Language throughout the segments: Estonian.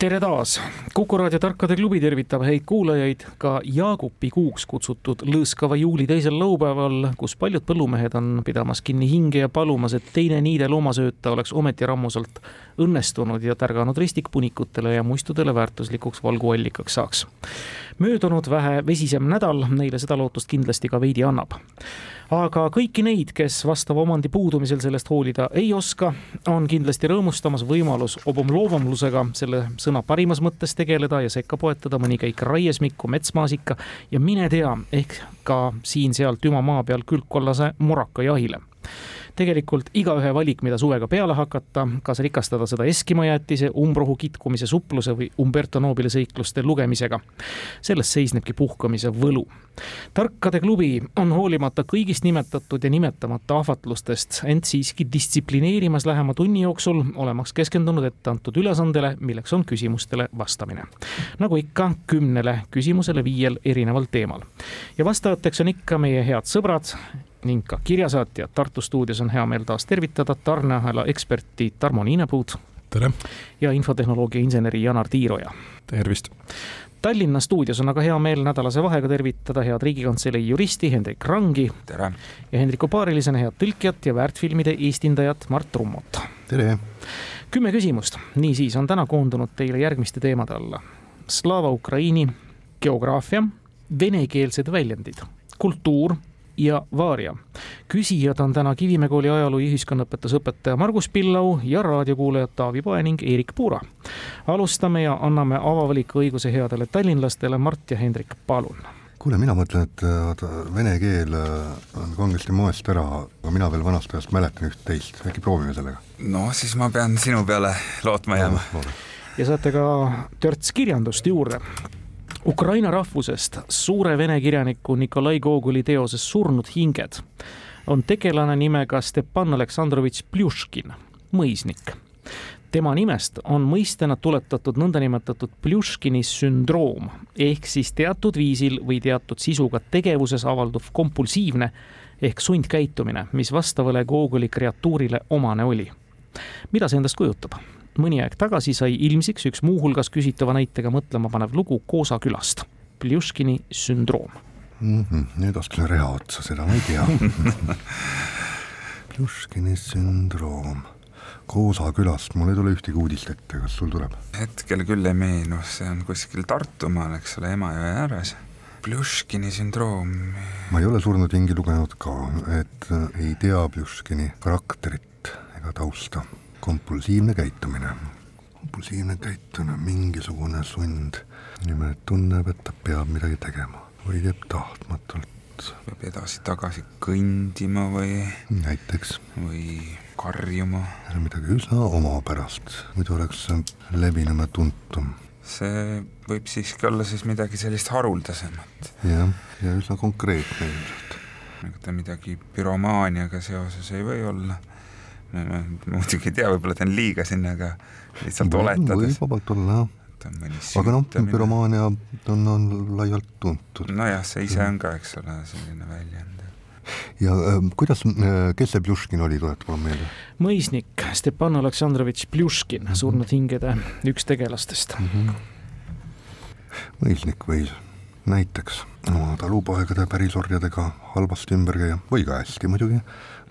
tere taas, Kuku raadio Tarkade klubi tervitab häid kuulajaid ka Jaagupi kuuks kutsutud lõõskava juuli teisel laupäeval, kus paljud põllumehed on pidamas kinni hinge ja palumas, et teine niide loomasööta oleks ometi rammusalt õnnestunud ja tärganud ristikpunikutele ja muistudele väärtuslikuks valguallikaks saaks. möödunud vähe vesisem nädal neile seda lootust kindlasti ka veidi annab aga kõiki neid, kes vastava omandi puudumisel sellest hoolida ei oska, on kindlasti rõõmustamas võimalus obomloomamlusega selle sõna parimas mõttes tegeleda ja sekka poetada mõni käik raiesmikku, metsmaasika ja mine tea, ehk ka siin-sealt Üma maa peal külgkollase moraka jahile tegelikult igaühe valik, mida suvega peale hakata, kas rikastada seda Eskimo jäätise, umbrohu kitkumise supluse või Umberto Nobili seikluste lugemisega. selles seisnebki puhkamise võlu. tarkade klubi on hoolimata kõigist nimetatud ja nimetamata ahvatlustest end siiski distsiplineerimas lähema tunni jooksul, olemaks keskendunud etteantud ülesandele, milleks on küsimustele vastamine. nagu ikka, kümnele küsimusele viiel erineval teemal. ja vastajateks on ikka meie head sõbrad ning ka kirjasaatjad. Tartu stuudios on hea meel taas tervitada tarneahela eksperti Tarmo Niinepuud. tere! ja infotehnoloogia inseneri Janar Tiiroja. tervist! Tallinna stuudios on aga hea meel nädalase vahega tervitada head Riigikantselei juristi Hendrik Rangi. tere! ja Hendriku paarilisena head tõlkijat ja väärtfilmide eestindajat Mart Rummot. tere! kümme küsimust, niisiis on täna koondunud teile järgmiste teemade alla. Slava Ukraini, geograafia, venekeelsed väljendid, kultuur ja Vaaria. küsijad on täna Kivimäe kooli ajaloo ja ühiskonnaõpetuse õpetaja Margus Pillau ja raadiokuulajad Taavi Poe ning Eerik Puura. alustame ja anname avavaliku õiguse headele tallinlastele, Mart ja Hendrik, palun kuule, mina mõtlen, et vaata, vene keel äh, on kangesti moest ära, aga mina veel vanast ajast mäletan üht-teist, äkki proovime sellega? no siis ma pean sinu peale lootma jääma. ja saate ka törts kirjandust juurde. Ukraina rahvusest suure vene kirjaniku Nikolai Gogoli teoses Surnud hinged on tegelane nimega Stepan Aleksandrovitš Pljuškin, mõisnik. tema nimest on mõistena tuletatud nõndanimetatud Pljuškini sündroom ehk siis teatud viisil või teatud sisuga tegevuses avalduv kompulsiivne ehk sundkäitumine, mis vastavale Gogoli kreatuurile omane oli. mida see endast kujutab? Mõni aeg tagasi sai ilmsiks üks muuhulgas küsitava näitega mõtlema panev lugu Koosa külast, Pljuškini sündroom mm. -hmm, nüüd ostsin reha otsa, seda ma ei tea Pljuškini sündroom. Koosa külast, mul ei tule ühtegi uudist ette, kas sul tuleb? hetkel küll ei meenu, see on kuskil Tartumaal, eks ole, Emajõe ääres. Pljuškini sündroom. ma ei ole surnud hingi lugenud ka, et ei tea Pljuškini karakterit ega tausta kompulsiivne käitumine. kompulsiivne käitumine, mingisugune sund. nimelt tunneb, et ta peab midagi tegema või teeb tahtmatult. peab edasi-tagasi kõndima või? näiteks. või karjuma. midagi üsna omapärast, muidu oleks see levinum ja tuntum. see võib siiski olla siis midagi sellist haruldasemat. jah, ja üsna konkreetne ilmselt. ega ta midagi büromaaniaga seoses ei või olla muidugi ei tea, võib-olla teen liiga siin, aga lihtsalt Või- oletades. võib vabalt olla jah, aga noh, büromaania on, on laialt tuntud. nojah, see ise on ka, eks ole, selline väljend. ja äh, kuidas äh,, kes see Pljuškin oli, tuleta palun meelde mõisnik Stepan Aleksandrovitš Pljuškin, Mhm. surnud hingede üks tegelastest. mm? -hmm. mõisnik võis näiteks oma talupoegade pärisorjadega halvasti ümber käia või ka hästi muidugi,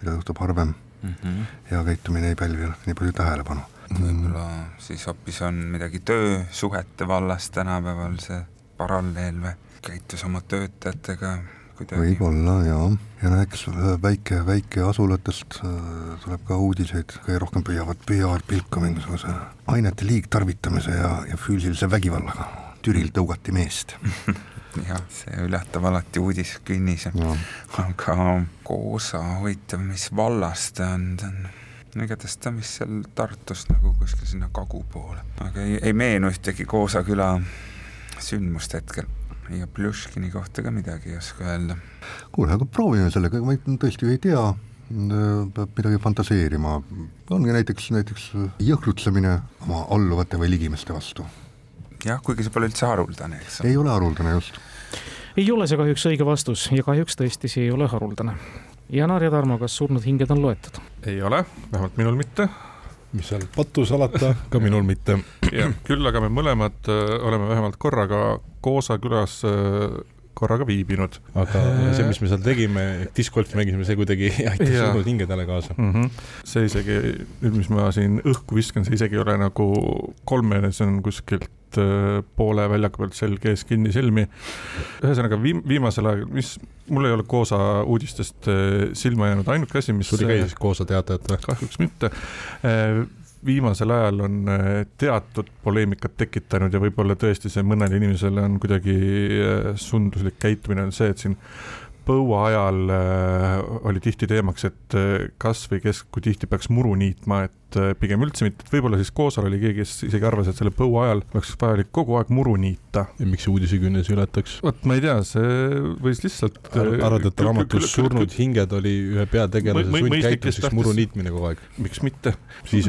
mida juhtub harvem Mm -hmm. hea käitumine ei pälvi nii palju tähelepanu. võib-olla siis hoopis on midagi töösuhete vallas tänapäeval see paralleel või käitus oma töötajatega kuidagi. võib-olla jaa, ja näiteks väike, väikeasulatest äh, tuleb ka uudiseid, kõige rohkem püüavad, püüavad pilka mingisuguse ainete liigtarvitamise ja, ja füüsilise vägivallaga. Türil tõugati meest. jah, see üllatab alati uudiskünnis, aga Koosa, huvitav, mis vallas ta on, ta on no igatahes ta vist seal Tartust nagu kuskil sinna kagu poole, aga ei, ei meenu ühtegi Koosa küla sündmust hetkel ja Pljuškini kohta ka midagi ei oska öelda. kuule, aga proovime sellega, ma tõesti ei tea, peab midagi fantaseerima, ongi näiteks, näiteks jõhkrutsemine oma alluvate või ligimeste vastu. jah, kuigi see pole üldse haruldane, eks. ei ole haruldane, just. Ei ole see kahjuks õige vastus ja kahjuks tõesti see ei ole haruldane. Janar ja Tarmo, kas surnud hinged on loetud? ei ole, vähemalt minul mitte mis seal pattu salata, ka minul mitte. jah, küll aga me mõlemad äh, oleme vähemalt korraga Koosa külas äh, korraga viibinud. aga see, mis me seal tegime, discgolfi mängisime, see kuidagi aitas surnud hingedele kaasa mm. -hmm. see isegi, nüüd mis ma siin õhku viskan, see isegi ei ole nagu kolmene, see on kuskilt äh, poole väljaku pealt selg ees kinni silmi. ühesõnaga viim-, viimasel ajal, mis, mul ei ole Koosa uudistest äh, silma jäänud, ainuke asi, mis tuli käia siis Koosa teatajat või? kahjuks mitte viimasel ajal on äh, teatud poleemikat tekitanud ja võib-olla tõesti see mõnele inimesele on kuidagi äh, sunduslik käitumine on see, et siin põua ajal äh, oli tihti teemaks, et äh, kas või kes, kui tihti peaks muru niitma, et äh, pigem üldse mitte, et võib-olla siis Koosal oli keegi, kes isegi arvas, et selle põua ajal oleks vajalik kogu aeg muru niita. ja miks see uudisekünnes ületaks? vot ma ei tea, see võis lihtsalt Ar. arvad, et raamatus Surnud hinged oli ühe peategelase sundkäitumiseks muru niitmine kogu aeg? miks mitte?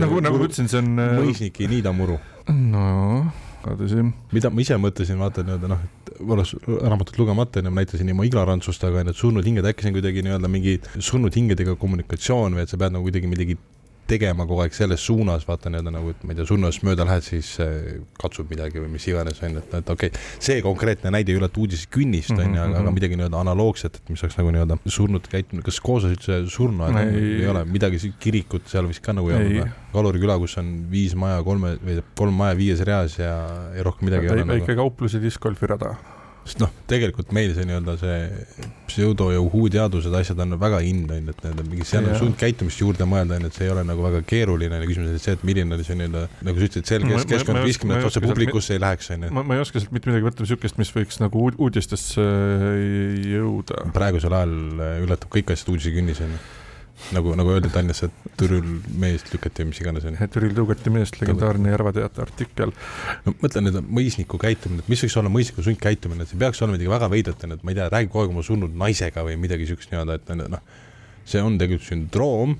nagu, nagu ma ütlesin, see on. mõisnik ei niida muru. no ka tõsi. mida ma ise mõtlesin, vaata nii-öelda noh, et olles raamatut lugemata, enne ma näitasin oma ignorantsust, aga need surnud hinged, äkki see on kuidagi nii-öelda mingi surnud hingedega kommunikatsioon või et sa pead nagu kuidagi midagi tegema kogu aeg selles suunas, vaata nii-öelda nagu, et ma ei tea, surnust mööda lähed, siis äh, katsub midagi või mis iganes, on ju, et, et okei okay,, see konkreetne näide ei ületa uudistekünnist, on ju, aga, aga mhm. midagi nii-öelda analoogset, et mis oleks nagu nii-öelda surnud käitunud, kas koos üldse surnuaed ei, ei ole, midagi kirikut seal vist ka nagu ei olnud? Kaluri küla, kus on viis maja kolme või kolm maja viies reas ja, ja rohkem midagi ei ole. väike nagu... kauplus ja discgolfi rada sest noh, tegelikult meil see nii-öelda see pseudo ja uhuu-teadused, asjad on väga in, on ju, et need on mingi, seal on sundkäitumist juurde mõelda, on ju, et see ei ole nagu väga keeruline, küsimus on see, et milline oli see nii-öelda, nagu sa ütlesid, seal kes, keskkond viskimine, et otse publikusse ei läheks, on ju. ma, ma ei oska sealt mitte midagi võtta, niisugust, mis võiks nagu uudistesse jõuda. praegusel ajal ületab kõik asjad uudisekünnis, on ju nagu, nagu öeldi Tallinnas, et Türil meest lükati mis iganes on. Türil tõugati meest, legendaarne Järva Teate artikkel. no mõtlen nüüd mõisniku käitumine, mis võiks olla mõisniku sundkäitumine, et see peaks olema midagi väga veidrat, et ma ei tea, räägib kogu aeg oma surnud naisega või midagi siukest nii-öelda, et noh, see on tegelikult sündroom,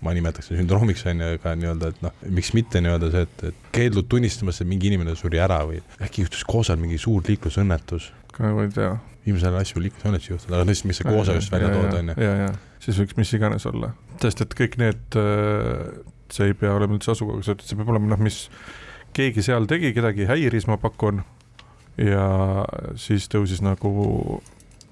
ma nimetaks seda sündroomiks on ju, aga nii-öelda, et noh, miks mitte nii-öelda see, et, et keeldud tunnistamast, et mingi inimene suri ära või äkki juhtus Koosal mingi suur liiklusõnnetus. ka ei tea. viimasel ajal asju liiklusõnnetusi juhtunud, aga lihtsalt, mis see Koosa just välja tood, on ju siis võiks mis iganes olla, sest et kõik need, äh, see ei pea olema üldse asukohaga seotud, see peab olema noh, mis keegi seal tegi, kedagi häiris, ma pakun, ja siis tõusis nagu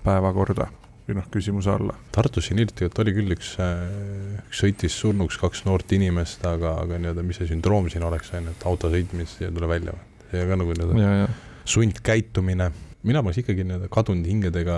päevakorda või noh, küsimuse alla. Tartus siin hiljuti oli küll üks, äh, üks sõitis surnuks kaks noort inimest, aga, aga nii-öelda, mis see sündroom siin oleks, on ju, et auto sõitmist ei tule välja või? see ka nagu nii-öelda sundkäitumine mina poleks ikkagi nii-öelda kadunud hingedega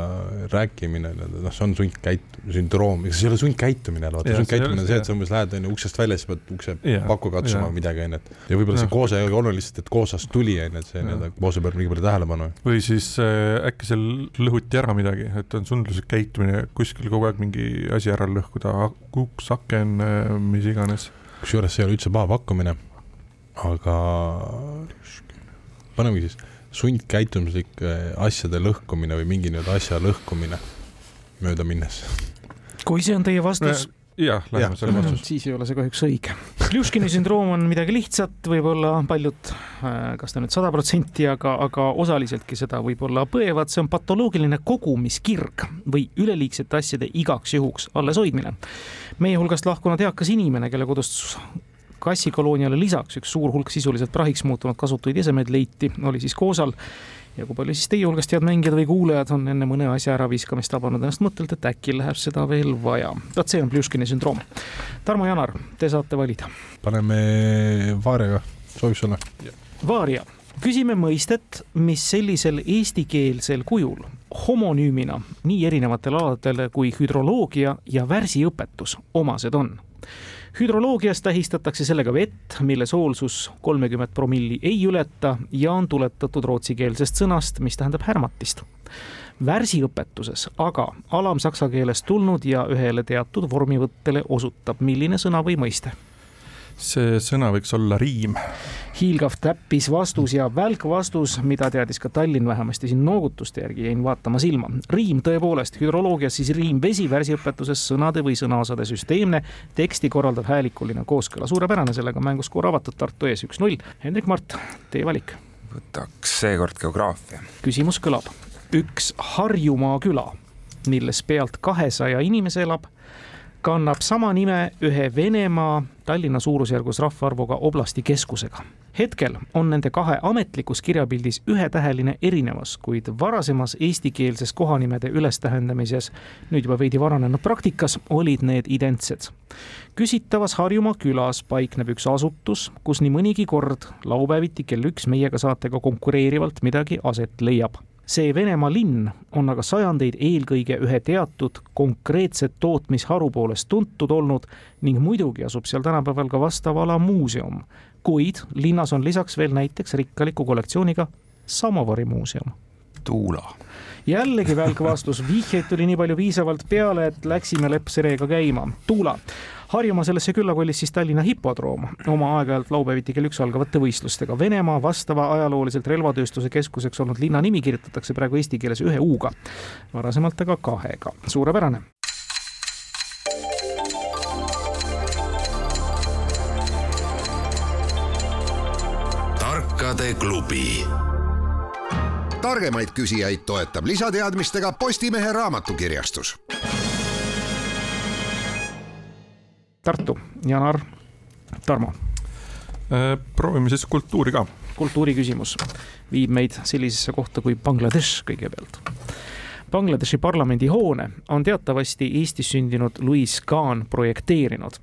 rääkimine, noh, see on sundkäit-, sündroom, ega see ei ole sundkäitumine, vaata, sundkäitumine on see, et sa umbes lähed, on ju, uksest välja, siis pead ukse pakku katsuma või midagi, on ju, et ja võib-olla see koosa ei ole lihtsalt, et koosast tuli, on ju, et see nii-öelda koosa pöörab nii palju tähelepanu. või siis äh, äkki seal lõhuti ära midagi, et on sundluslik käitumine, kuskil kogu aeg mingi asi ära lõhkuda, uks, aken, äh, mis iganes. kusjuures see ei ole üldse paha pakkumine, aga panemegi siis sundkäitumuslik äh, asjade lõhkumine või mingi nii-öelda asja lõhkumine mööda minnes. kui see on teie vastus no, jah, läheme selle vastuse. siis ei ole see kahjuks õige. Pljuškini sündroom on midagi lihtsat, võib-olla paljud, äh, kas ta nüüd sada protsenti, aga, aga osaliseltki seda võib-olla põevad, see on patoloogiline kogumiskirg või üleliigsete asjade igaks juhuks alleshoidmine. meie hulgast lahkunud eakas inimene, kelle kodust kassikolooniale lisaks üks suur hulk sisuliselt prahiks muutunud kasutuid esemeid leiti, oli siis koosal. ja kui palju siis teie hulgast head mängijad või kuulajad on enne mõne asja äraviskamist tabanud ennast mõttelt, et äkki läheb seda veel vaja. vot see on Pljuškini sündroom. Tarmo Janar, te saate valida. paneme Vaariaga, sobib sulle? Vaaria küsime mõistet, mis sellisel eestikeelsel kujul homonüümina nii erinevatele aladele kui hüdroloogia ja värsiõpetus omased on hüdroloogias tähistatakse sellega vett, mille soolsus kolmekümmet promilli ei ületa ja on tuletatud rootsikeelsest sõnast, mis tähendab härmatist. värsiõpetuses aga alamsaksa keelest tulnud ja ühele teatud vormivõttele osutab, milline sõna või mõiste? See sõna võiks olla riim. hiilgav täppis vastus ja välk vastus, mida teadis ka Tallinn vähemasti siin noogutuste järgi, jäin vaatama silma. riim tõepoolest, hüdroloogias siis riim vesi, värsiõpetuses sõnade või sõnaosade süsteemne, teksti korraldav häälikuline kooskõla. suurepärane, sellega mänguskoor avatud Tartu ees üks-null. Hendrik Mart, teie valik. võtaks seekord geograafia. küsimus kõlab. üks Harjumaa küla, milles pealt kahesaja inimese elab kannab sama nime ühe Venemaa Tallinna suurusjärgus rahvaarvuga oblasti keskusega. hetkel on nende kahe ametlikus kirjapildis ühetäheline erinevus, kuid varasemas eestikeelses kohanimede ülestähendamises, nüüd juba veidi vananenud praktikas, olid need identsed. küsitavas Harjumaa külas paikneb üks asutus, kus nii mõnigi kord laupäeviti kell üks meiega saatega konkureerivalt midagi aset leiab see Venemaa linn on aga sajandeid eelkõige ühe teatud konkreetse tootmisharu poolest tuntud olnud ning muidugi asub seal tänapäeval ka vastava ala muuseum. kuid linnas on lisaks veel näiteks rikkaliku kollektsiooniga samovarimuuseum. Tuula. jällegi välk vastus, vihjeid tuli nii palju viisavalt peale, et läksime lepsereega käima. Tuula Harjumaa sellesse külla kolis siis Tallinna hipodroom oma aeg-ajalt laupäeviti kell üks algavate võistlustega. Venemaa vastava ajalooliselt relvatööstuse keskuseks olnud linna nimi kirjutatakse praegu eesti keeles ühe U-ga, varasemalt aga kahega. suurepärane. tarkade klubi targemaid küsijaid toetab lisateadmistega Postimehe raamatukirjastus Tartu, Janar, Tarmo. Äh, proovime siis kultuuri ka. kultuuri küsimus viib meid sellisesse kohta kui Bangladesh kõigepealt. Bangladeshi parlamendihoone on teatavasti Eestis sündinud Louis Kahn projekteerinud.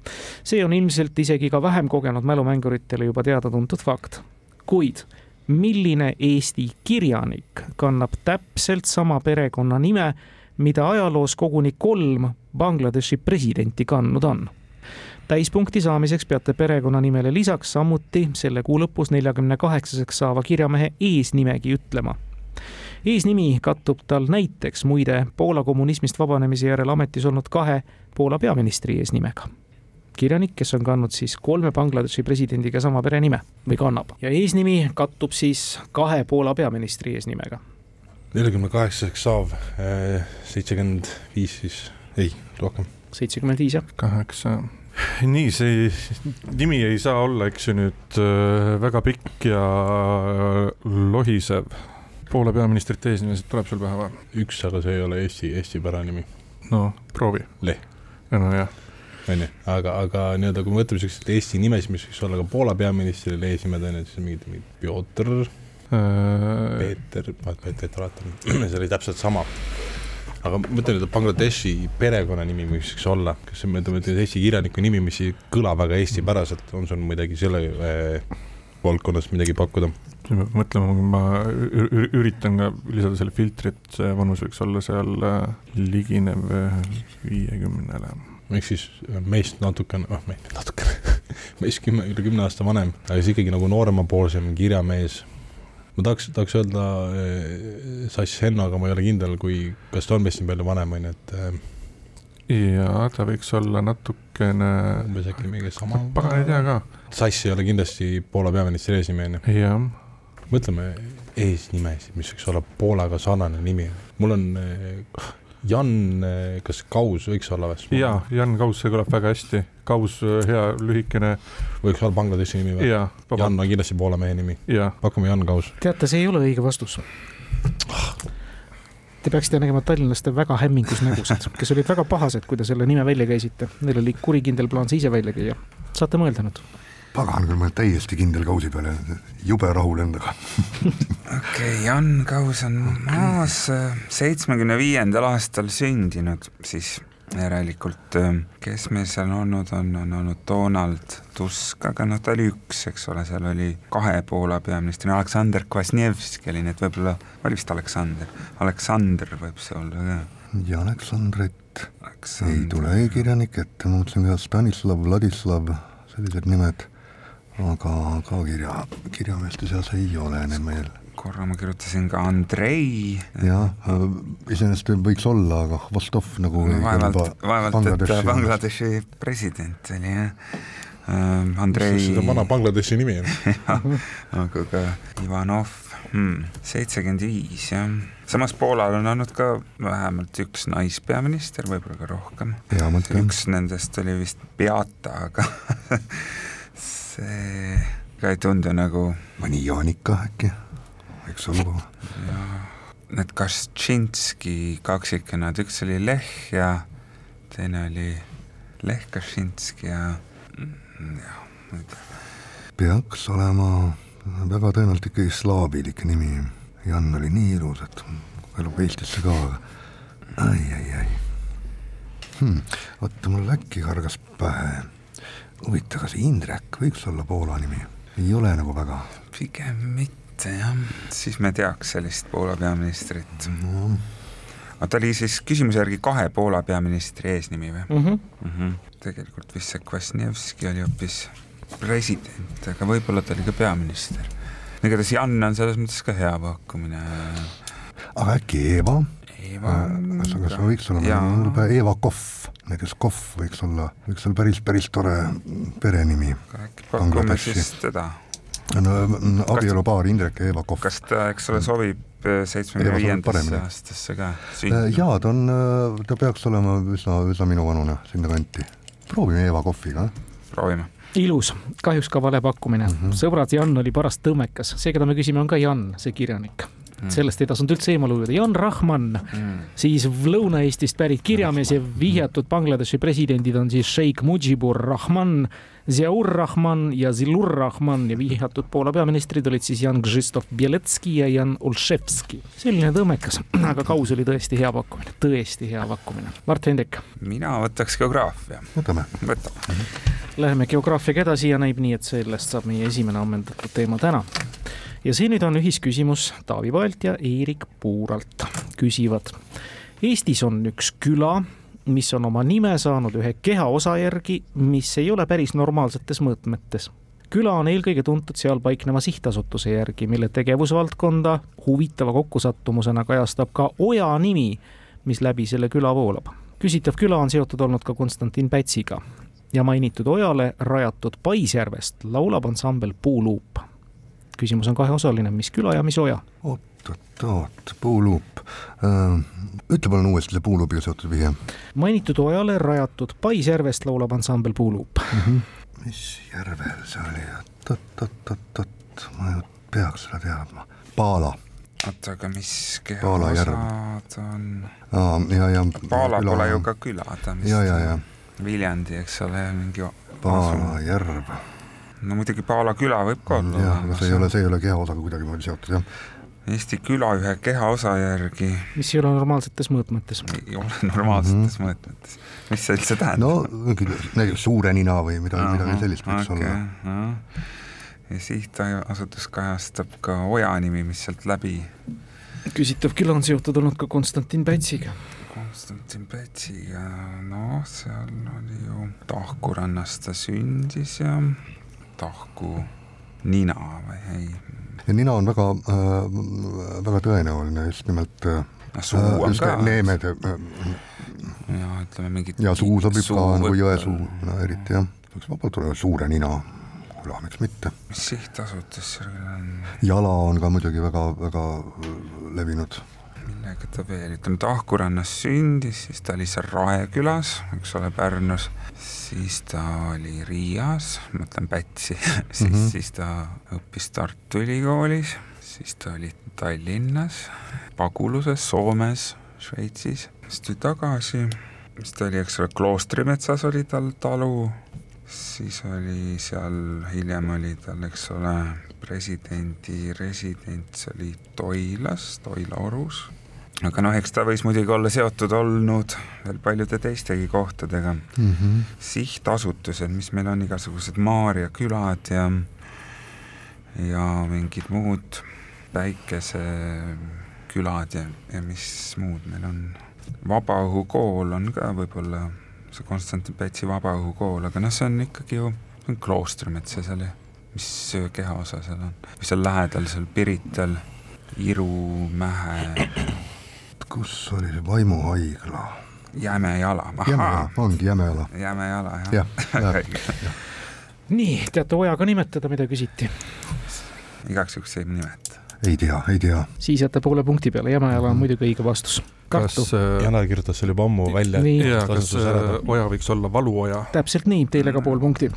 see on ilmselt isegi ka vähem kogenud mälumänguritele juba teada-tuntud fakt. kuid milline Eesti kirjanik kannab täpselt sama perekonnanime, mida ajaloos koguni kolm Bangladeshi presidenti kandnud on täispunkti saamiseks peate perekonnanimele lisaks samuti selle kuu lõpus neljakümne kaheksaseks saava kirjamehe eesnimegi ütlema. eesnimi kattub tal näiteks muide Poola kommunismist vabanemise järel ametis olnud kahe Poola peaministri eesnimega kirjanik, kes on kandnud siis kolme Bangladeshi presidendiga sama perenime või kannab ja eesnimi kattub siis kahe Poola peaministri eesnimega. neljakümne kaheksaseks saav, eh, seitsekümmend viis siis, ei, rohkem. seitsekümmend viis jah. kaheksa nii, see nimi ei saa olla, eks ju nüüd äh, väga pikk ja lohisev. Poola peaministrite eesnimesid tuleb sul pähe või? üks, aga see ei ole Eesti, Eesti päranimi. no proovi. Leh. nojah. onju, aga, aga nii-öelda, kui me võtame siukseid Eesti nimesid, mis võiks olla ka Poola peaministril eesnimed onju, siis mingid, mingid Pjotor äh..., Peeter, Peeter Raatan, see oli täpselt sama aga ma mõtlen, et Bangladeshi perekonnanimi võiks olla, kas see, ütleme, et Eesti kirjaniku nimi, mis ei kõla väga eestipäraselt, on sul midagi selle äh, valdkonnas midagi pakkuda? mõtlema, ma üritan ka lisada selle filtri, et see vanus võiks olla seal äh, liginev viiekümnele. ehk siis meist natukene, noh, meist natukene meist kümme, üle kümne aasta vanem, aga siis ikkagi nagu nooremapoolsem kirjamees ma tahaks, tahaks öelda äh, Sass Henno, aga ma ei ole kindel, kui, kas ta on meist nii palju vanem, on ju, et äh, jaa, ta võiks olla natukene umbes äkki mingi sama pagan ei tea ka. Sass ei ole kindlasti Poola peaministri eesnimi, on ju. jah. mõtleme eesnimesid, mis võiks olla Poolaga sarnane nimi. mul on äh, Jan, kas Kaus võiks olla või? jaa, Jan Kaus, see kõlab väga hästi. Kaus, hea lühikene. võiks olla Bangladeshi nimi või? Jan on kindlasti Poola mehe nimi. pakume Jan Kaus. teate, see ei ole õige vastus. Te peaksite nägema tallinlaste väga hämmingus nägusid, kes olid väga pahased, kui te selle nime välja käisite. Neil oli kurikindel plaan see ise välja käia. saate mõelda nüüd pagan küll, ma olen täiesti kindel Kausi peale, jube rahul endaga. okei okay,, Jan Kaus on maas seitsmekümne viiendal aastal sündinud, siis järelikult, kes meil seal olnud on, on olnud Donald Tusk, aga noh, ta oli üks, eks ole, seal oli kahe Poola peaministri, Aleksandr Kvasnievski oli, nii et võib-olla, oli vist Aleksander, Aleksander võib see olla ka. ja Aleksandrit Aleksandr. ei tule e-kirjanik ette, ma mõtlesin ka Stanislav, Vladislav, sellised nimed aga ka kirja, kirjameeste seas ei ole enam meil. korra ma kirjutasin ka Andrei. jah, iseenesest võiks olla, aga Vostov nagu no, vaevalt, vaevalt, et Bangladeshi president oli jah. äh, Andrei see on vana Bangladeshi nimi on. aga ka Ivanov hmm,, seitsekümmend viis jah. samas Poolal on olnud ka vähemalt üks naispeaminister, võib-olla ka rohkem. üks nendest oli vist Beata, aga see ka ei tundu nagu mõni Jaanika äkki, võiks olla. need Kaczynski kaksikesed, üks oli Lech ja teine oli Lech Kaczynski ja jah, ma ei tea. peaks olema väga tõenäoliselt ikkagi slaavilik nimi. Jan oli nii ilus, et elab Eestisse ka, aga ai, ai, ai hmm,. oota, mul äkki kargas pähe. huvitav, kas Indrek võiks olla Poola nimi? ei ole nagu väga pigem mitte jah, siis me teaks sellist Poola peaministrit. no,. aga ta oli siis küsimuse järgi kahe Poola peaministri eesnimi või mm. -hmm. mm? -hmm. tegelikult vist see Kvasnievski oli hoopis president, aga võib-olla ta oli ka peaminister. igatahes Jan on selles mõttes ka hea pakkumine. aga äkki Eeva? Eva kas, kas võiks olla, Eeva Kohv, näiteks Kohv võiks olla, võiks olla päris, päris tore perenimi. pakume siis teda. no abielupaar Indrek ja Eeva Kohv. kas ta, eks ole, sobib seitsmekümne Eeva sobib viiendasse aastasse ka? jaa, ta on, ta peaks olema üsna, üsna minuvanune sinnakanti. proovime Eeva Kohviga. proovime. ilus, kahjuks ka vale pakkumine mm. -hmm. sõbrad, Jan oli parast tõmmekas, see, keda me küsime, on ka Jan, see kirjanik mm.. sellest ei tasunud üldse eemale ujuda, Jan Rahman mm., siis Lõuna-Eestist pärit kirjamees ja vihjatud Bangladeshi presidendid on siis Sheikh Mujibur Rahman, Ziaur Rahman ja Zilur Rahman ja vihjatud Poola peaministrid olid siis Jan Krzysztof Bielecki ja Jan Olszewski. selline tõmmekas, aga Kaus oli tõesti hea pakkumine, tõesti hea pakkumine. Mart Hendrik, mina võtaks geograafia, võtame. võtame. Läheme geograafiaga edasi ja näib nii, et sellest saab meie esimene ammendatud teema täna. Ja see nüüd on ühisküsimus Taavi Paelt ja Eerik Puuralt. küsivad. Eestis on üks küla, mis on oma nime saanud ühe kehaosa järgi, mis ei ole päris normaalsetes mõõtmetes. küla on eelkõige tuntud seal paikneva sihtasutuse järgi, mille tegevusvaldkonda huvitava kokkusattumusena kajastab ka oja nimi, mis läbi selle küla voolab. küsitav küla on seotud olnud ka Konstantin Pätsiga ja mainitud ojale rajatud Paisjärvest laulab ansambel Puuluup. Küsimus on kaheosaline, mis küla ja mis oja? oot-oot-oot, Puuluup äh,. ütle palun uuesti see Puuluubiga seotud vihje. mainitud ojale rajatud Paisjärvest laulab ansambel Puuluup mm. -hmm. mis järvel see oli, oot-oot-oot-oot, ma ju peaks seda teadma. Paala. oota, aga mis kehaosa ta on? aa, ja, ja. Paala pole ju ka küla, ta on ja, ja, ja. Viljandi, eks ole, mingi Paala järv. No muidugi Paala küla võib ka olla. jah, aga see ei ole, see ei ole kehaosaga kuidagimoodi seotud, jah Eesti küla ühe kehaosa järgi. mis ei ole normaalsetes mõõtmetes. ei ole normaalsetes mm -hmm. mõõtmetes. mis see üldse tähendab? no näiteks suure nina või midagi, midagi sellist võiks okay, olla. ja sihtasutus kajastab ka oja nimi, mis sealt läbi. küsitav küla on seotud olnud ka Konstantin Pätsiga. Konstantin Pätsiga, noh, seal oli ju Tahku rannas ta sündis ja Tahku nina või ei nina on väga äh,, väga tõenäoline just nimelt äh, suu on ka. neemed äh,. ja ütleme mingid. ja suu sobib ka nagu jõesuu, no eriti jah, võiks vabalt olla suure nina, küla, miks mitte. mis sihtasutus seal on? jala on ka muidugi väga-väga levinud. Millega ta veel, ütleme Tahku rannas sündis, siis ta oli seal Raekülas, eks ole, Pärnus. Siis ta oli Riias, ma mõtlen Pätsi. Siis mm, -hmm. siis ta õppis Tartu Ülikoolis, siis ta oli Tallinnas, Paguluses, Soomes, Šveitsis, siis tuli tagasi, siis ta oli, eks ole, Kloostrimetsas oli tal talu, siis oli seal, hiljem oli tal, eks ole, presidendi residents oli Toilas, Toila orus aga noh, eks ta võis muidugi olla seotud olnud veel paljude teistegi kohtadega mm. -hmm. sihtasutused, mis meil on, igasugused Maarja külad ja ja mingid muud päikesekülad ja, ja mis muud meil on. vabaõhukool on ka võib-olla see Konstantin Pätsi vabaõhukool, aga noh, see on ikkagi ju kloostrimets ja seal, mis kehaosa seal on, seal lähedal, seal Pirital, Irumäe kus oli see vaimuhaigla? Jämejala, Jämejala, ongi Jämejala. Jämejala, jah ja, ja, nii, teate ojaga nimetada, mida küsiti? igaks juhuks võib nimeta. Ei tea, ei tea. siis jääte poole punkti peale, Jämejala on muidugi õige vastus. Kas, äh, Janar kirjutas selle juba ammu välja. Jaa, kas äh, oja võiks olla valuoja? täpselt nii, teile ka pool punkti.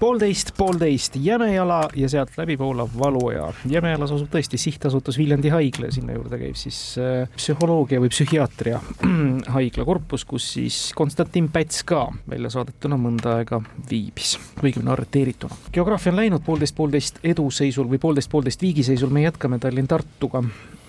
poolteist, poolteist Jämejala ja sealt läbi voolav Valuoja. Jämejalas asub tõesti sihtasutus Viljandi haigla ja sinna juurde käib siis äh, psühholoogia või psühhiaatria haigla korpus, kus siis Konstantin Päts ka välja saadetuna mõnda aega viibis, õigemini arreteerituna. geograafia on läinud poolteist, poolteist eduseisul või poolteist, poolteist viigiseisul, me jätkame Tallinn-Tartuga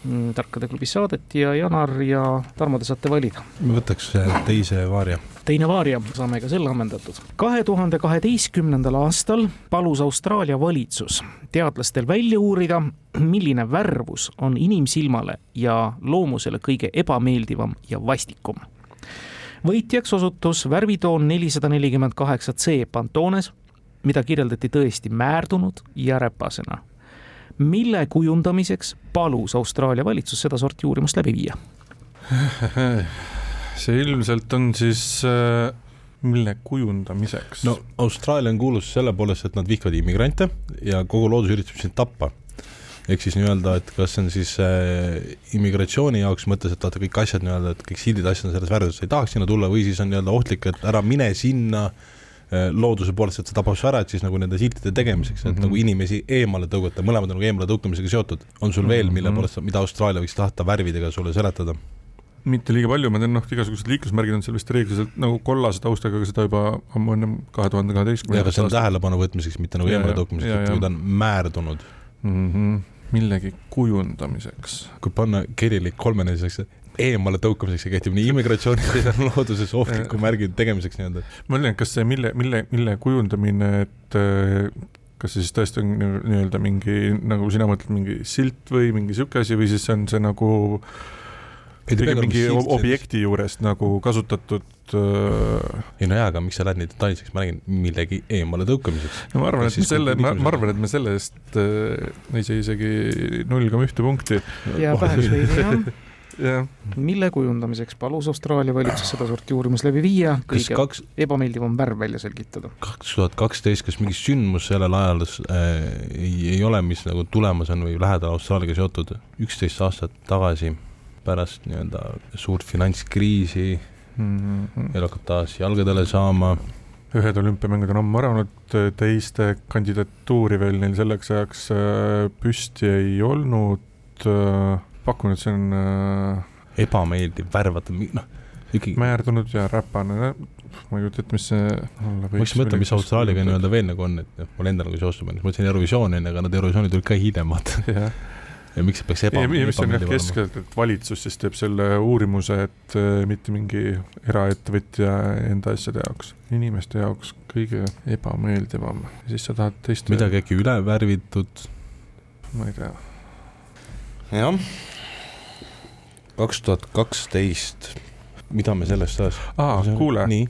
Mm, tarkade klubi saadet ja Janar ja Tarmo, te saate valida. võtaks teise vaaria. teine vaaria, saame ka selle ammendatud. kahe tuhande kaheteistkümnendal aastal palus Austraalia valitsus teadlastel välja uurida, milline värvus on inimsilmale ja loomusele kõige ebameeldivam ja vastikum. võitjaks osutus värvitoon nelisada nelikümmend kaheksa C Pantones, mida kirjeldati tõesti määrdunud ja räpasena mille kujundamiseks palus Austraalia valitsus sedasorti uurimust läbi viia. see ilmselt on siis äh, mille kujundamiseks no Austraalia on kuulus selle poolest, et nad vihkavad immigrante ja kogu loodus üritab sind tappa. ehk siis nii-öelda, et kas see on siis äh, immigratsiooni jaoks mõttes, et vaata kõik asjad nii-öelda, et kõik sildid, asjad on selles väärtuses, ei tahaks sinna tulla või siis on nii-öelda ohtlik, et ära mine sinna äh, looduse poolest, et see tapab su ära, et siis nagu nende siltide tegemiseks, et mm Mhm. -hmm. nagu inimesi eemale tõugata, mõlemad on nagu eemale tõukamisega seotud. on sul veel, mille Mhm. poolest, mida Austraalia võiks tahta värvidega sulle seletada? mitte liiga palju, ma tean, noh, igasugused liiklusmärgid on seal vist reegliselt nagu kollase taustaga, aga seda juba ammu enne kahe tuhande ja aga kaheteistkümnendat see on tähelepanu võtmiseks, mitte nagu eemale tõukamiseks, et kui ta on määrdunud. mm. -hmm. millegi kujundamiseks. kui panna kirilik kolmeneliseks eemale tõukamiseks, see kehtib nii immigratsiooni kui ka looduses ohtliku märgi tegemiseks nii-öelda. ma mõtlen, kas see, mille, mille, mille kujundamine, et äh, kas see siis tõesti on nii- nii-öelda mingi, nagu sina mõtled, mingi silt või mingi sihuke asi või siis on see nagu pigem mingi ob- objekti juurest nagu kasutatud äh, ei no jaa, aga miks sa lähed nii detailseks, ma räägin millegi eemale tõukamiseks. no ma arvan, et me selle, ma, ma arvan, et me selle eest äh, ei saa isegi null koma ühte punkti. ja päheks veidi jah, jah, mille kujundamiseks palus Austraalia valitsus sedasorti uurimus läbi viia, kõige kaks, ebameeldivam värv välja selgitada. kaks tuhat kaksteist, kas mingi sündmus sellel ajal äh, ei, ei ole, mis nagu tulemas on või lähedal Austraaliaga seotud, üksteist aastat tagasi pärast nii-öelda suurt finantskriisi, Mhm. elu hakkab taas jalgadele saama, ühed olümpiamängud on ammu ära olnud, teiste kandidatuuri veel neil selleks ajaks äh, püsti ei olnud. pakun, et see on äh, ebameeldiv, värvata, noh, ikkagi määrdunud ja räpane. ma ei kujuta ette, mis see olla ma just mõtlen, mis Austraaliaga nii-öelda veel nagu on, et noh, mul endal nagu seostub, ma mõtlesin Eurovisiooni enne, aga nad Eurovisiooni tulid ka hiljem, vaata. ja miks see peaks eba-, ja mis on jah keskselt, et valitsus siis teeb selle uurimuse, et äh, mitte mingi eraettevõtja enda asjade jaoks, inimeste jaoks kõige ebameeldivam. ja siis sa tahad teist. midagi äkki üle värvitud, ma ei tea. jah. Kaks tuhat kaksteist, mida me sellest ajast aa, kuule, nii,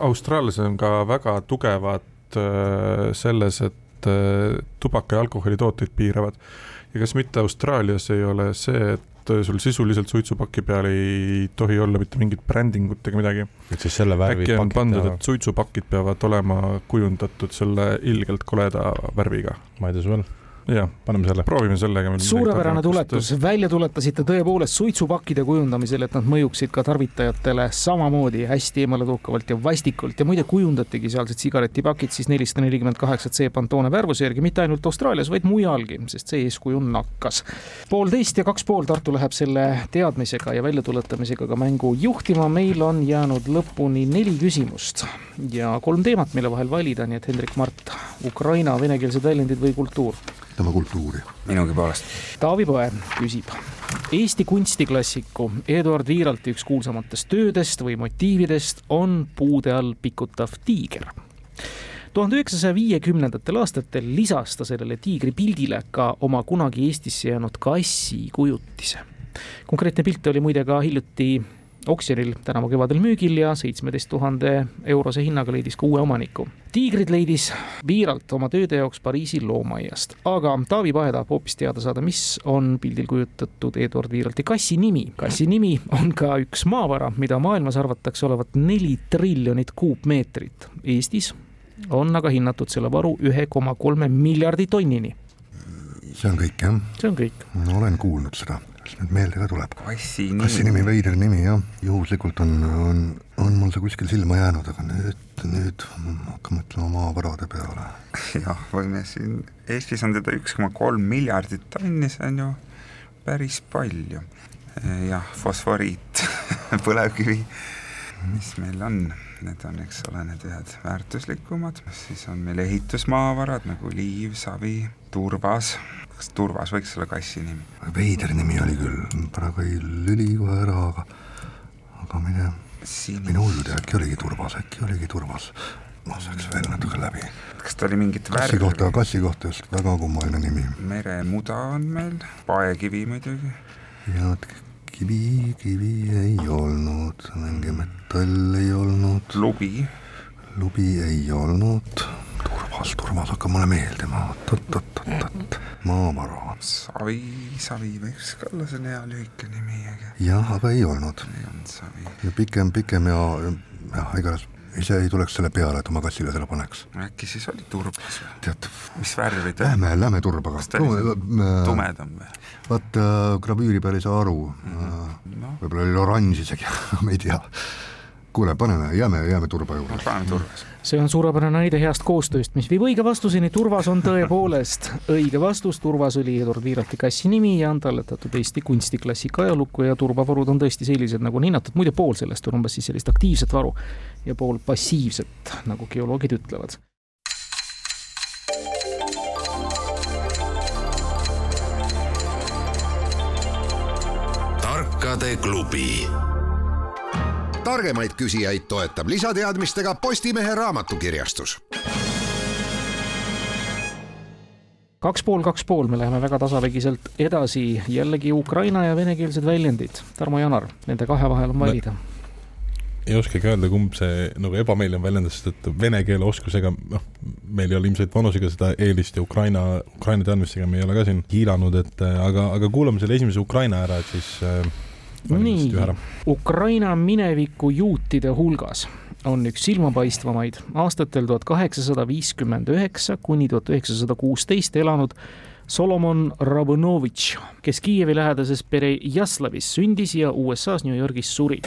austraallased on ka väga tugevad äh, selles, et äh, tubaka ja alkoholitooteid piiravad. ja kas mitte Austraalias ei ole see, et äh, sul sisuliselt suitsupaki peal ei tohi olla mitte mingit brändingut ega midagi. et siis selle värvi äkki on pandud, et suitsupakid peavad olema kujundatud selle ilgelt koleda värviga. ma ei tea, suvel, jah, paneme selle. proovime sellega. suurepärane tuletus, välja tuletasite tõepoolest suitsupakkide kujundamisel, et nad mõjuksid ka tarvitajatele samamoodi hästi eemaletõukavalt ja vastikult ja muide kujundatigi sealsed sigaretipakid siis nelisada nelikümmend kaheksa C Pantone värvuse järgi mitte ainult Austraalias, vaid mujalgi, sest see eeskuju nakkas. poolteist ja kaks pool Tartu läheb selle teadmisega ja väljatuletamisega ka mängu juhtima, meil on jäänud lõpuni neli küsimust ja kolm teemat, mille vahel valida, nii et Hendrik Mart, Ukraina venekeelsed väljendid või kultuur tema kultuuri. minugi poolest. Taavi Põe küsib. Eesti kunstiklassiku Eduard Viiralti üks kuulsamatest töödest või motiividest on puude all pikutav tiiger. tuhande üheksasaja viiekümnendatel aastatel lisas ta sellele tiigri pildile ka oma kunagi Eestisse jäänud kassi kujutise. konkreetne pilt oli muide ka hiljuti oksjonil tänavu kevadel müügil ja seitsmeteist tuhande eurose hinnaga leidis ka uue omaniku. tiigrid leidis Viiralt oma tööde jaoks Pariisi loomaaiast, aga Taavi Pae tahab hoopis teada saada, mis on pildil kujutatud Eduard Viiralti kassi nimi. kassi nimi on ka üks maavara, mida maailmas arvatakse olevat neli triljonit kuupmeetrit. Eestis on aga hinnatud selle varu ühe koma kolme miljardi tonnini. see on kõik jah? see on kõik. no olen kuulnud seda, mis nüüd meelde ka tuleb. kassi nimi. kassi nimi, veider nimi jah, juhuslikult on, on, on mul see kuskil silma jäänud, aga nüüd, nüüd hakkan mõtlema maavarade peale. jah, võime siin, Eestis on teda üks koma kolm miljardit tonni, see on ju päris palju. jah, fosforiit põlevkivi, mis meil on need on, eks ole, need ühed väärtuslikumad, siis on meil ehitusmaavarad nagu liiv, savi, turvas, kas turvas võiks olla kassi nimi? veider nimi oli küll, praegu ei lüli kohe ära, aga aga mine, mine hullu, äkki oligi turvas, äkki oligi turvas. laseks veel natuke läbi. kas ta oli mingit kassi värvi? kohta, kassi kohta just väga kummaline nimi. meremuda on meil, paekivi muidugi. ja kivi, kivi ei olnud, mingi metall ei olnud. lubi. lubi ei olnud. turvas, turvas hakkab mulle meeldima, oot-oot-oot-oot, maavara. savi, savi võiks ka olla, see on hea lühike nimi, aga. jah, aga ei olnud. ei olnud savi. ja pikem, pikem ja, jah, igatahes ise ei tuleks selle peale, et oma kassile selle paneks. äkki siis oli turbas või? tead. mis värvi ta Lähme, lähme turbaga. kas ta oli see tumedam või? vaat äh, gravüüri peal ei saa aru mm. -hmm. No. võib-olla oli oranž isegi ma ei tea. Kuule, paneme, jääme, jääme turba juurde paneme turvas. see on suurepärane näide heast koostööst, mis viib õige vastuseni. turvas on tõepoolest õige vastus. turvas oli Eduard Viiralti kassi nimi ja on talletatud Eesti kunstiklassika ajalukku ja turvavarud on tõesti sellised, nagu on hinnatud. muide, pool sellest on umbes siis sellist aktiivset varu ja pool passiivset, nagu geoloogid ütlevad tarkade klubi. Targemaid küsijaid toetab lisateadmistega Postimehe raamatukirjastus. kaks pool, kaks pool, me läheme väga tasavägiselt edasi, jällegi ukraina ja venekeelsed väljendid. Tarmo Janar, nende kahe vahel on valida no ei oskagi öelda, kumb see nagu ebameeldiv väljendus, sest et vene keele oskusega, noh, meil ei ole ilmselt vanusega seda eelist ja Ukraina, Ukraina teadmistega me ei ole ka siin hiilanud, et aga, aga kuulame selle esimese Ukraina ära, et siis äh, nii, Ukraina mineviku juutide hulgas on üks silmapaistvamaid. Aastatel tuhat kaheksasada viiskümmend üheksa kuni tuhat üheksasada kuusteist elanud Solomon Rabunovitš, kes Kiievi lähedases Perejaslavis sündis ja USA-s New Yorgis suri.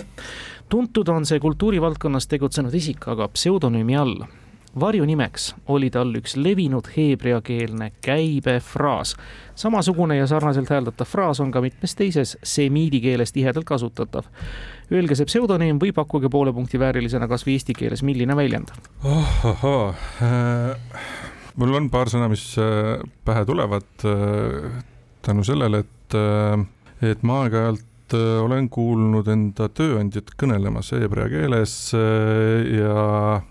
Tuntud on see kultuurivaldkonnas tegutsenud isik aga pseudonüümi all. Varjunimeks oli tal üks levinud heebreakeelne käibefraas. samasugune ja sarnaselt hääldatav fraas on ka mitmes teises semiidi keeles tihedalt kasutatav. Öelge see pseudonüüm või pakkuge poole punkti väärilisena kas või eesti keeles, milline väljend oh,? ahhaa äh,, mul on paar sõna, mis äh, pähe tulevad äh, tänu sellele, et, äh, et ma aeg-ajalt äh, olen kuulnud enda tööandjat kõnelemas heebrea keeles äh, ja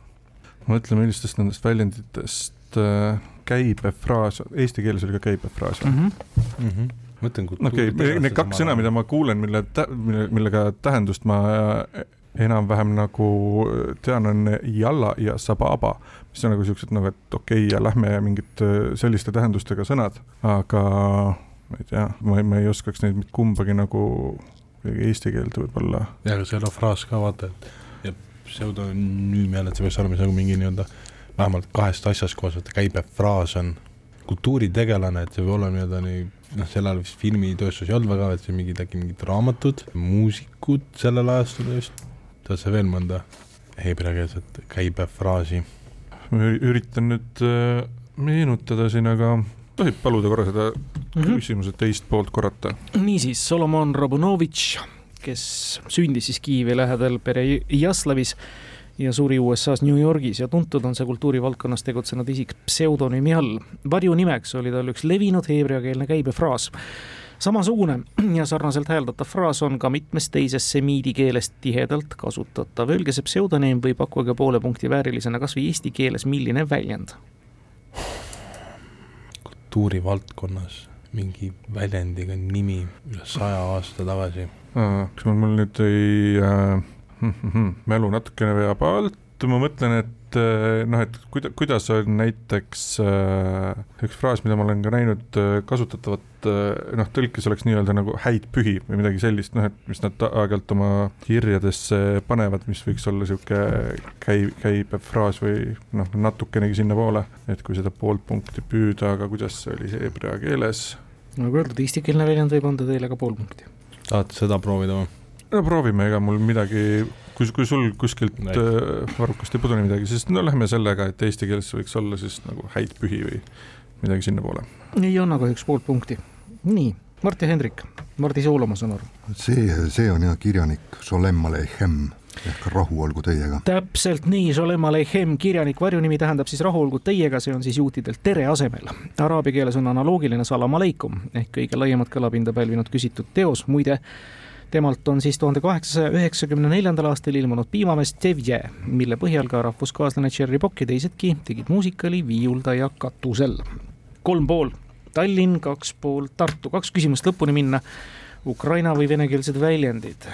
mõtlen, millistest nendest väljenditest äh, käibefraas, eesti keeles oli ka käibefraas mm. -hmm. Mm -hmm mõtlen okei okay,, need kaks sõna, mida ma kuulen, mille, mille, millega tähendust ma enam-vähem nagu tean, on jalla ja sababa, mis on nagu siuksed nagu, et okei okay, ja lähme ja mingid selliste tähendustega sõnad, aga ma ei tea, ma ei, ma ei oskaks neid kumbagi nagu eesti keelde võib-olla. ja, aga see ei ole fraas ka vaata, et ja pseudonüüm jälle, et see peaks olema nagu mingi nii-öelda vähemalt kahest asjast koos, et käibefraas on kultuuritegelane, et see võib olla nii-öelda nii, noh, sel ajal vist filmitööstus ei olnud väga, et see mingid äkki mingid raamatud, muusikud sellel ajastul just, tead sa veel mõnda heebreakeelset käibefraasi? ma üritan nüüd äh, meenutada siin, aga tohib paluda korra seda mm -hmm. küsimuse teist poolt korrata? niisiis, Solomon Rabunovitš, kes sündis siis Kiievi lähedal Perejaslavis ja suri USA-s New Yorgis ja tuntud on see kultuurivaldkonnas tegutsenud isik pseudonüümi all. varjunimeks oli tal üks levinud heebreakeelne käibefraas. samasugune ja sarnaselt hääldatav fraas on ka mitmes teises semiidi keeles tihedalt kasutatav. Öelge see pseudonüüm või pakkuge poole punkti väärilisena kas või eesti keeles, milline väljend kultuurivaldkonnas mingi väljendiga nimi üle saja aasta tagasi. kas mul, mul nüüd ei äh,, hm, hm, hm, mälu natukene veab alt, ma mõtlen, et et äh, noh, et kuida-, kuidas on näiteks äh, üks fraas, mida ma olen ka näinud äh, kasutatavat äh, noh, tõlkes oleks nii-öelda nagu häid pühi või midagi sellist, noh et mis nad aeg-ajalt oma kirjadesse panevad, mis võiks olla niisugune käi-, käibev fraas või noh, natukenegi sinnapoole, et kui seda poolt punkti püüda, aga kuidas see oli hebrea keeles? nagu öeldud, eestikeelne väljend võib anda teile ka pool punkti. tahate seda proovida või? no proovime, ega mul midagi, kui, kui sul kuskilt äh, varrukast ei pudene midagi, siis no lähme sellega, et eesti keeles võiks olla siis nagu häid pühi või midagi sinnapoole. ei anna kahjuks poolt punkti. nii, Mart ja Hendrik, Mardi Soolo, ma saan aru. see, see on jah kirjanik Solem Alechem ehk Rahu olgu teiega. täpselt nii, Sholem Aleichem, kirjanik, varjunimi tähendab siis rahu olgu teiega, see on siis juutidelt tere asemel. Araabia keeles on analoogiline salam aleikum ehk kõige laiemat kõlapinda pälvinud küsitud teos, muide temalt on siis tuhande kaheksasaja üheksakümne neljandal aastal ilmunud piimamees Tevje, mille põhjal ka rahvuskaaslane Cherry Bock ja teisedki tegid muusikali viiuldaja katusel. kolm pool Tallinn, kaks pool Tartu, kaks küsimust lõpuni minna. Ukraina või venekeelsed väljendid?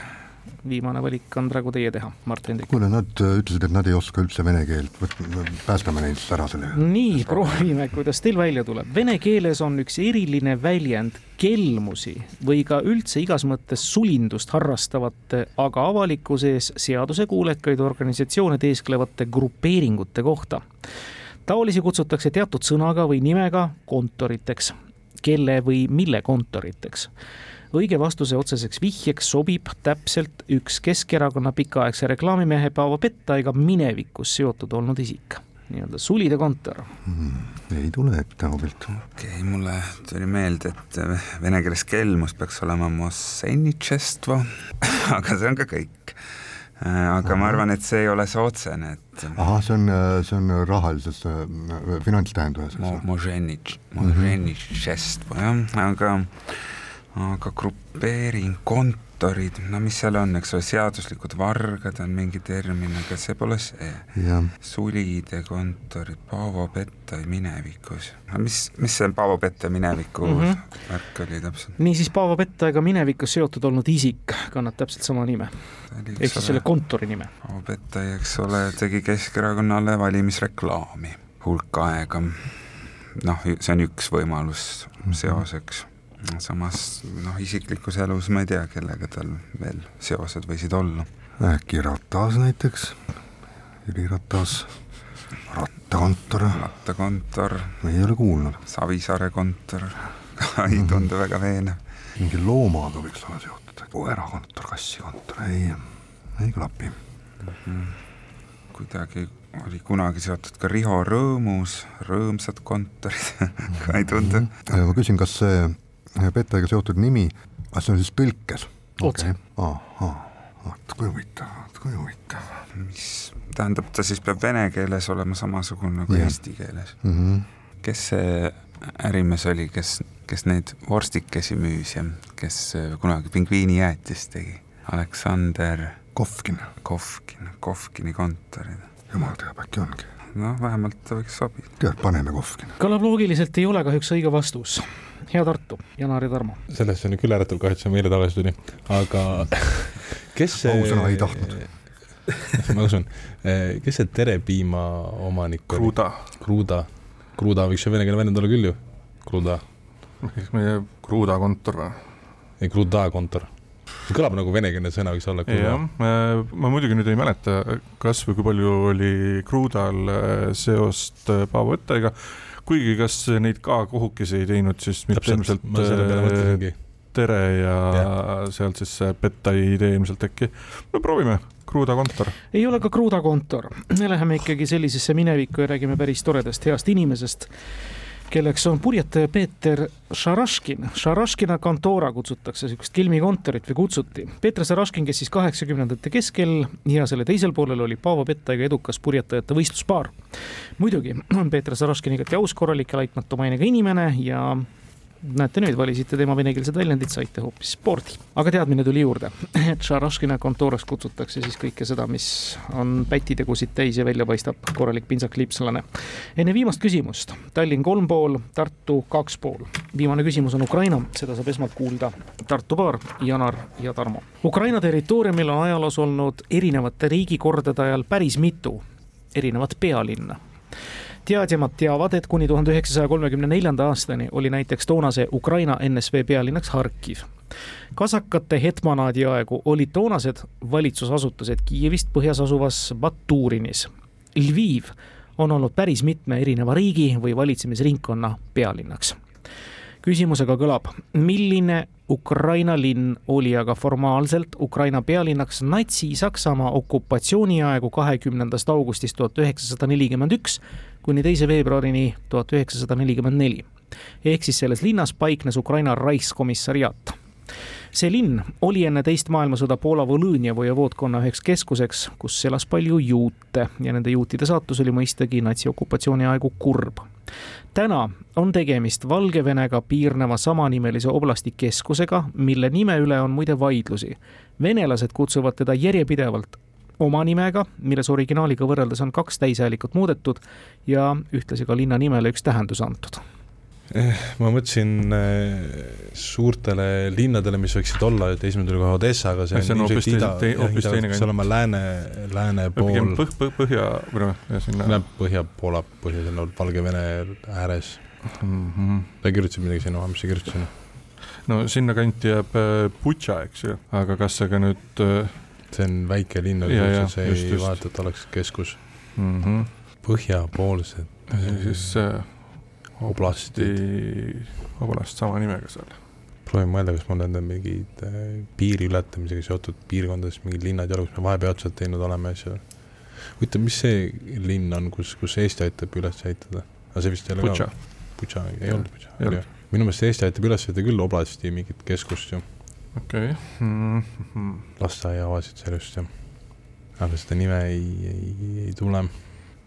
Viimane valik on praegu teie teha, Mart Hendrik. kuule, nad äh, ütlesid, et nad ei oska üldse vene keelt, päästame neid ära selle. nii, proovime, kuidas teil välja tuleb. Vene keeles on üks eriline väljend kelmusi või ka üldse igas mõttes sulindust harrastavate, aga avalikkuse ees seadusekuulekaid organisatsioone teesklevate grupeeringute kohta. taolisi kutsutakse teatud sõnaga või nimega kontoriteks, kelle või mille kontoriteks õige vastuse otseseks vihjeks sobib täpselt üks Keskerakonna pikaaegse reklaamimehe Paavo Pettaiga minevikus seotud olnud isik, nii-öelda sulide kontor mm,. ei tule ette hoobilt. okei okay,, mulle tuli meelde, et vene keeles kelmus peaks olema mosenitšestvo aga see on ka kõik. aga ma arvan, et see ei ole see otsene, et ahah, see on, see on rahalises äh, finantstähenduses mo-, moženitš, moženitšestvo jah, aga aga grupeering, kontorid, no mis seal on, eks ole, seaduslikud vargad on mingi termin, aga see pole see. sulide kontorid, Paavo Pettai minevikus. mis, mis see Paavo Pettai mineviku mm -hmm. värk oli täpselt? niisiis, Paavo Pettaiga minevikus seotud olnud isik kannab täpselt sama nime. ehk siis selle kontori nime. Paavo Pettai, eks ole, tegi Keskerakonnale valimisreklaami hulk aega. noh, see on üks võimalus seoseks samas noh, isiklikus elus ma ei tea, kellega tal veel seosed võisid olla. äkki Ratas näiteks, Jüri Ratas, rattakontor. rattakontor. ei ole kuulnud. Savisaare kontor ei tundu mm -hmm. väga veenev. mingi loomaga võiks olla seotud, koerakontor, kassikontor, ei, ei klapi mm. -hmm. kuidagi oli kunagi seotud ka Riho Rõõmus, rõõmsad kontorid ka ei tundu. -hmm. ma küsin, kas see Pettaiga seotud nimi, aga see on siis tõlkes? otse okay.. ahah, vot kui huvitav, vot kui huvitav. mis tähendab, ta siis peab vene keeles olema samasugune nagu yeah. eesti keeles mm. -hmm. kes see ärimees oli, kes, kes neid vorstikesi müüs ja kes kunagi pingviinijäätist tegi? Aleksander Kovkin. Kovkin, Kovkini kontorid. jumal teab, äkki ongi. Noh, vähemalt võiks sobida. tead, paneme Kovkini. kõlab loogiliselt, ei ole kahjuks õige vastus hea Tartu, Janar ja Tarmo. sellest on küll äratav kahju, et see meile tagasi tuli, aga kes see ausõna ei tahtnud ma usun, kes see Terepiima omanik oli? Kruda. Kruda, Kruda võiks ju venekeelne väljend olla küll ju, Kruda. eks meie Kruda kontor või? ei, Kruda kontor kõlab nagu venekeelne sõna võiks olla. jah, ma muidugi nüüd ei mäleta, kas või kui palju oli Krudal äh, seost äh, Paavo Õttega kuigi kas neid ka kohukesi ei teinud, siis mitte ilmselt äh, Tere ja, ja. sealt siis see Pettai idee ilmselt äkki. no proovime, Kruuda kontor. ei ole ka Kruuda kontor, me läheme ikkagi sellisesse minevikku ja räägime päris toredast heast inimesest kelleks on purjetaja Peeter Šaraškin. Šaraškina kontora kutsutakse, niisugust kilmikontorit või kutsuti. Peeter Šaraškin, kes siis kaheksakümnendate keskel ja selle teisel poolel oli Paavo Pettaiga edukas purjetajate võistluspaar. muidugi on Peeter Šaraškin igati aus, korralik ja laitmatu mainega inimene ja näete nüüd, valisite tema venekeelsed väljendid, saite hoopis spordi. aga teadmine tuli juurde, et Šaraškina kontoris kutsutakse siis kõike seda, mis on pätitegusid täis ja välja paistab korralik pintsakliipslane. enne viimast küsimust, Tallinn kolm pool, Tartu kaks pool. viimane küsimus on Ukraina, seda saab esmalt kuulda Tartu paar, Janar ja Tarmo. Ukraina territooriumil on ajaloos olnud erinevate riigikordade ajal päris mitu erinevat pealinna teadjamad teavad, et kuni tuhande üheksasaja kolmekümne neljanda aastani oli näiteks toonase Ukraina NSV pealinnaks Harkiv. kasakate hetmanaadi aegu olid toonased valitsusasutused Kiievist põhjas asuvas Baturinis. Lviv on olnud päris mitme erineva riigi või valitsemisringkonna pealinnaks küsimusega kõlab, milline Ukraina linn oli aga formaalselt Ukraina pealinnaks Natsi-Saksamaa okupatsiooniaegu kahekümnendast augustist tuhat üheksasada nelikümmend üks kuni teise veebruarini tuhat üheksasada nelikümmend neli. ehk siis selles linnas paiknes Ukraina Reichskomissariaat see linn oli enne teist maailmasõda Poola Volõnia vojevoodkonna üheks keskuseks, kus elas palju juute ja nende juutide saatus oli mõistagi natsiokupatsiooni aegu kurb täna on tegemist Valgevenega piirneva samanimelise oblasti keskusega, mille nime üle on muide vaidlusi. venelased kutsuvad teda järjepidevalt oma nimega, milles originaaliga võrreldes on kaks täishäälikut muudetud ja ühtlasi ka linna nimele üks tähendus antud Eh, ma mõtlesin eh, suurtele linnadele, mis võiksid olla, et esimene tuli kohe Odessa, aga see, see on hoopis teine, hoopis teine see olema lääne, lääne pool. pigem põh-, põh-, põhja, või noh, sinna. Läheb Põhja-Poola, põhja sinna Valgevene ääres mm. -hmm. sa kirjutasid midagi sinna, mis sa kirjutasid sinna? no sinnakanti jääb äh, Butša, eks ju, aga kas see ka nüüd äh, see on väike linn, aga see ei vaata, et oleks keskus mm. -hmm. põhjapoolsed. siis äh, oblasti, oblast sama nimega seal. proovin mõelda, kas mul on mingid äh, piiri ületamisega seotud piirkondades mingid linnad ja kus me vahepealselt teinud oleme asju. huvitav, mis see linn on, kus, kus Eesti aitab üles ehitada? aga see vist ei ole ka. Butša, ei olnud Butša. minu meelest Eesti aitab üles ehitada küll oblasti mingit keskust ju. Okei okay. mm -hmm.. lasteaiaavasid seal just jah. aga seda nime ei, ei, ei tule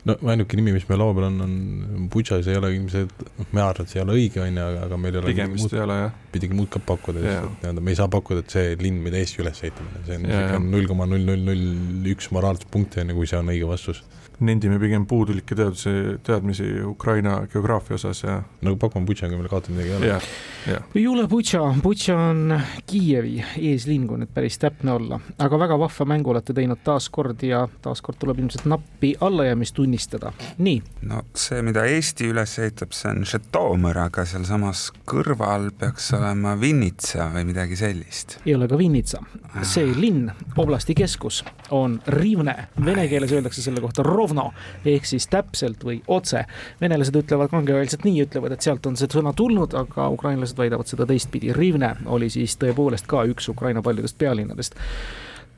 no ainuke nimi, mis meil laua peal on, on Butšas ei ole ilmselt, noh, ma arvan, et see ei ole õige, on ju, aga, aga meil ei ole pigem vist ei ole, jah. pidigi muud ka pakkuda, nii-öelda me ei saa pakkuda, et see linn, mida Eesti üles ehitamine, see on null koma null null null üks moraalset punkti, on ju, kui see on õige vastus nendime pigem puudulikke teaduse, teadmisi Ukraina geograafia osas ja. no pakume Butša, kui meil kaotada midagi ei ole. ei ole Butša, Butša on Kiievi eeslinn, kui nüüd päris täpne olla, aga väga vahva mängu olete teinud taaskord ja taaskord tuleb ilmselt nappi allajäämist tunnistada, nii. no see, mida Eesti üles ehitab, see on Žõtomõr, aga sealsamas kõrval peaks olema Vinnitsa või midagi sellist. ei ole ka Vinnitsa, see linn, oblasti keskus on Rivne, vene keeles öeldakse selle kohta Rov rovno ehk siis täpselt või otse. venelased ütlevad kangekaelselt nii, ütlevad, et sealt on see sõna tulnud, aga ukrainlased väidavad seda teistpidi. Rivne oli siis tõepoolest ka üks Ukraina paljudest pealinnadest.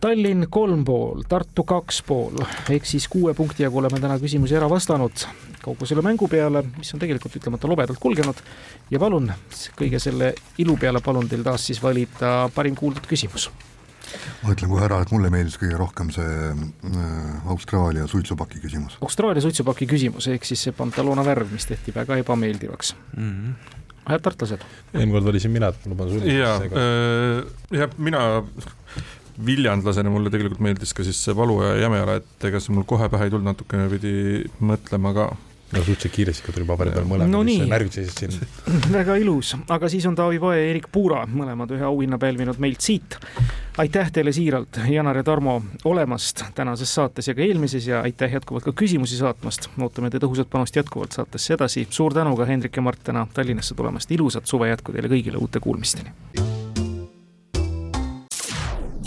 Tallinn kolm pool, Tartu kaks pool, ehk siis kuue punkti jagu oleme täna küsimusi ära vastanud kogu selle mängu peale, mis on tegelikult ütlemata lobedalt kulgenud. ja palun, kõige selle ilu peale palun teil taas siis valida parim kuuldud küsimus ma ütlen kohe ära, et mulle meeldis kõige rohkem see äh, Austraalia suitsupaki küsimus. Austraalia suitsupaki küsimus, ehk siis see Pantaloona värv, mis tehti väga ebameeldivaks mm. -hmm head tartlased. eelmine kord valisin mina, et ma luban sulle. ja, äh, jah, mina viljandlasena mulle tegelikult meeldis ka siis see Valu ja Jämejala, et ega see mul kohe pähe ei tulnud, natukene pidi mõtlema ka no suhteliselt kiiresti ka tuli paberi peal mõlemad no, närvitasid siin. väga ilus, aga siis on Taavi Pae ja Erik Puura, mõlemad ühe auhinna pälvinud meilt siit. aitäh teile siiralt, Janar ja Tarmo, olemast tänases saates ja ka eelmises ja aitäh jätkuvalt ka küsimusi saatmast. ootame teie tõhusat panust jätkuvalt saatesse edasi. suur tänu ka Hendrik ja Mart täna Tallinnasse tulemast. ilusat suve jätku teile kõigile, uute kuulmisteni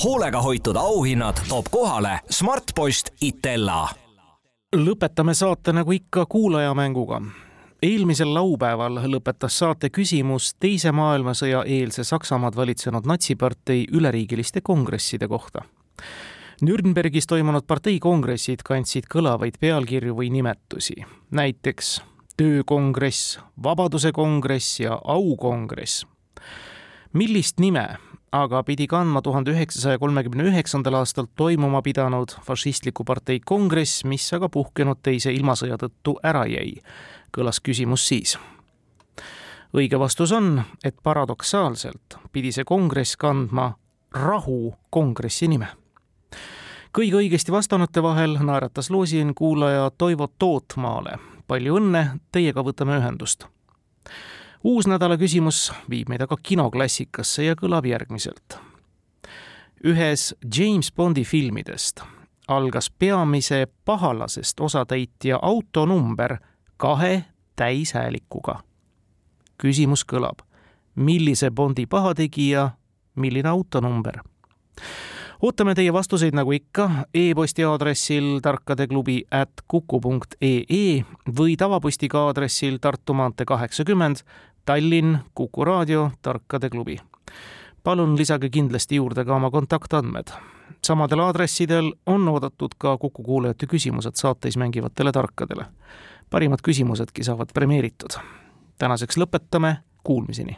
hoolega hoitud auhinnad toob kohale Smartpost Itella lõpetame saate nagu ikka kuulajamänguga. eelmisel laupäeval lõpetas saate küsimus Teise maailmasõja eelse Saksamaad valitsenud natsipartei üleriigiliste kongresside kohta. Nürnbergis toimunud parteikongressid kandsid kõlavaid pealkirju või nimetusi, näiteks töökongress, Vabaduse kongress ja aukongress. millist nime aga pidi kandma tuhande üheksasaja kolmekümne üheksandal aastal toimuma pidanud fašistliku partei kongress, mis aga puhkenud teise ilmasõja tõttu ära jäi, kõlas küsimus siis. õige vastus on, et paradoksaalselt pidi see kongress kandma rahu kongressi nime kõige õigesti vastanute vahel naeratas loosin kuulaja Toivo Tootmaale. palju õnne, teiega võtame ühendust uus nädala küsimus viib meid aga kinoklassikasse ja kõlab järgmiselt. ühes James Bondi filmidest algas peamise pahalasest osatäitja autonumber kahe täishäälikuga. küsimus kõlab, millise Bondi pahategija, milline autonumber? ootame teie vastuseid nagu ikka e-posti aadressil tarkadeklubi at kuku punkt ee või tavapostiga aadressil Tartu maantee kaheksakümmend, Tallinn, Kuku raadio, Tarkade klubi. palun lisage kindlasti juurde ka oma kontaktandmed. samadel aadressidel on oodatud ka Kuku kuulajate küsimused saates mängivatele tarkadele. parimad küsimusedki saavad premeeritud. tänaseks lõpetame, kuulmiseni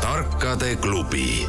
tarkade klubi.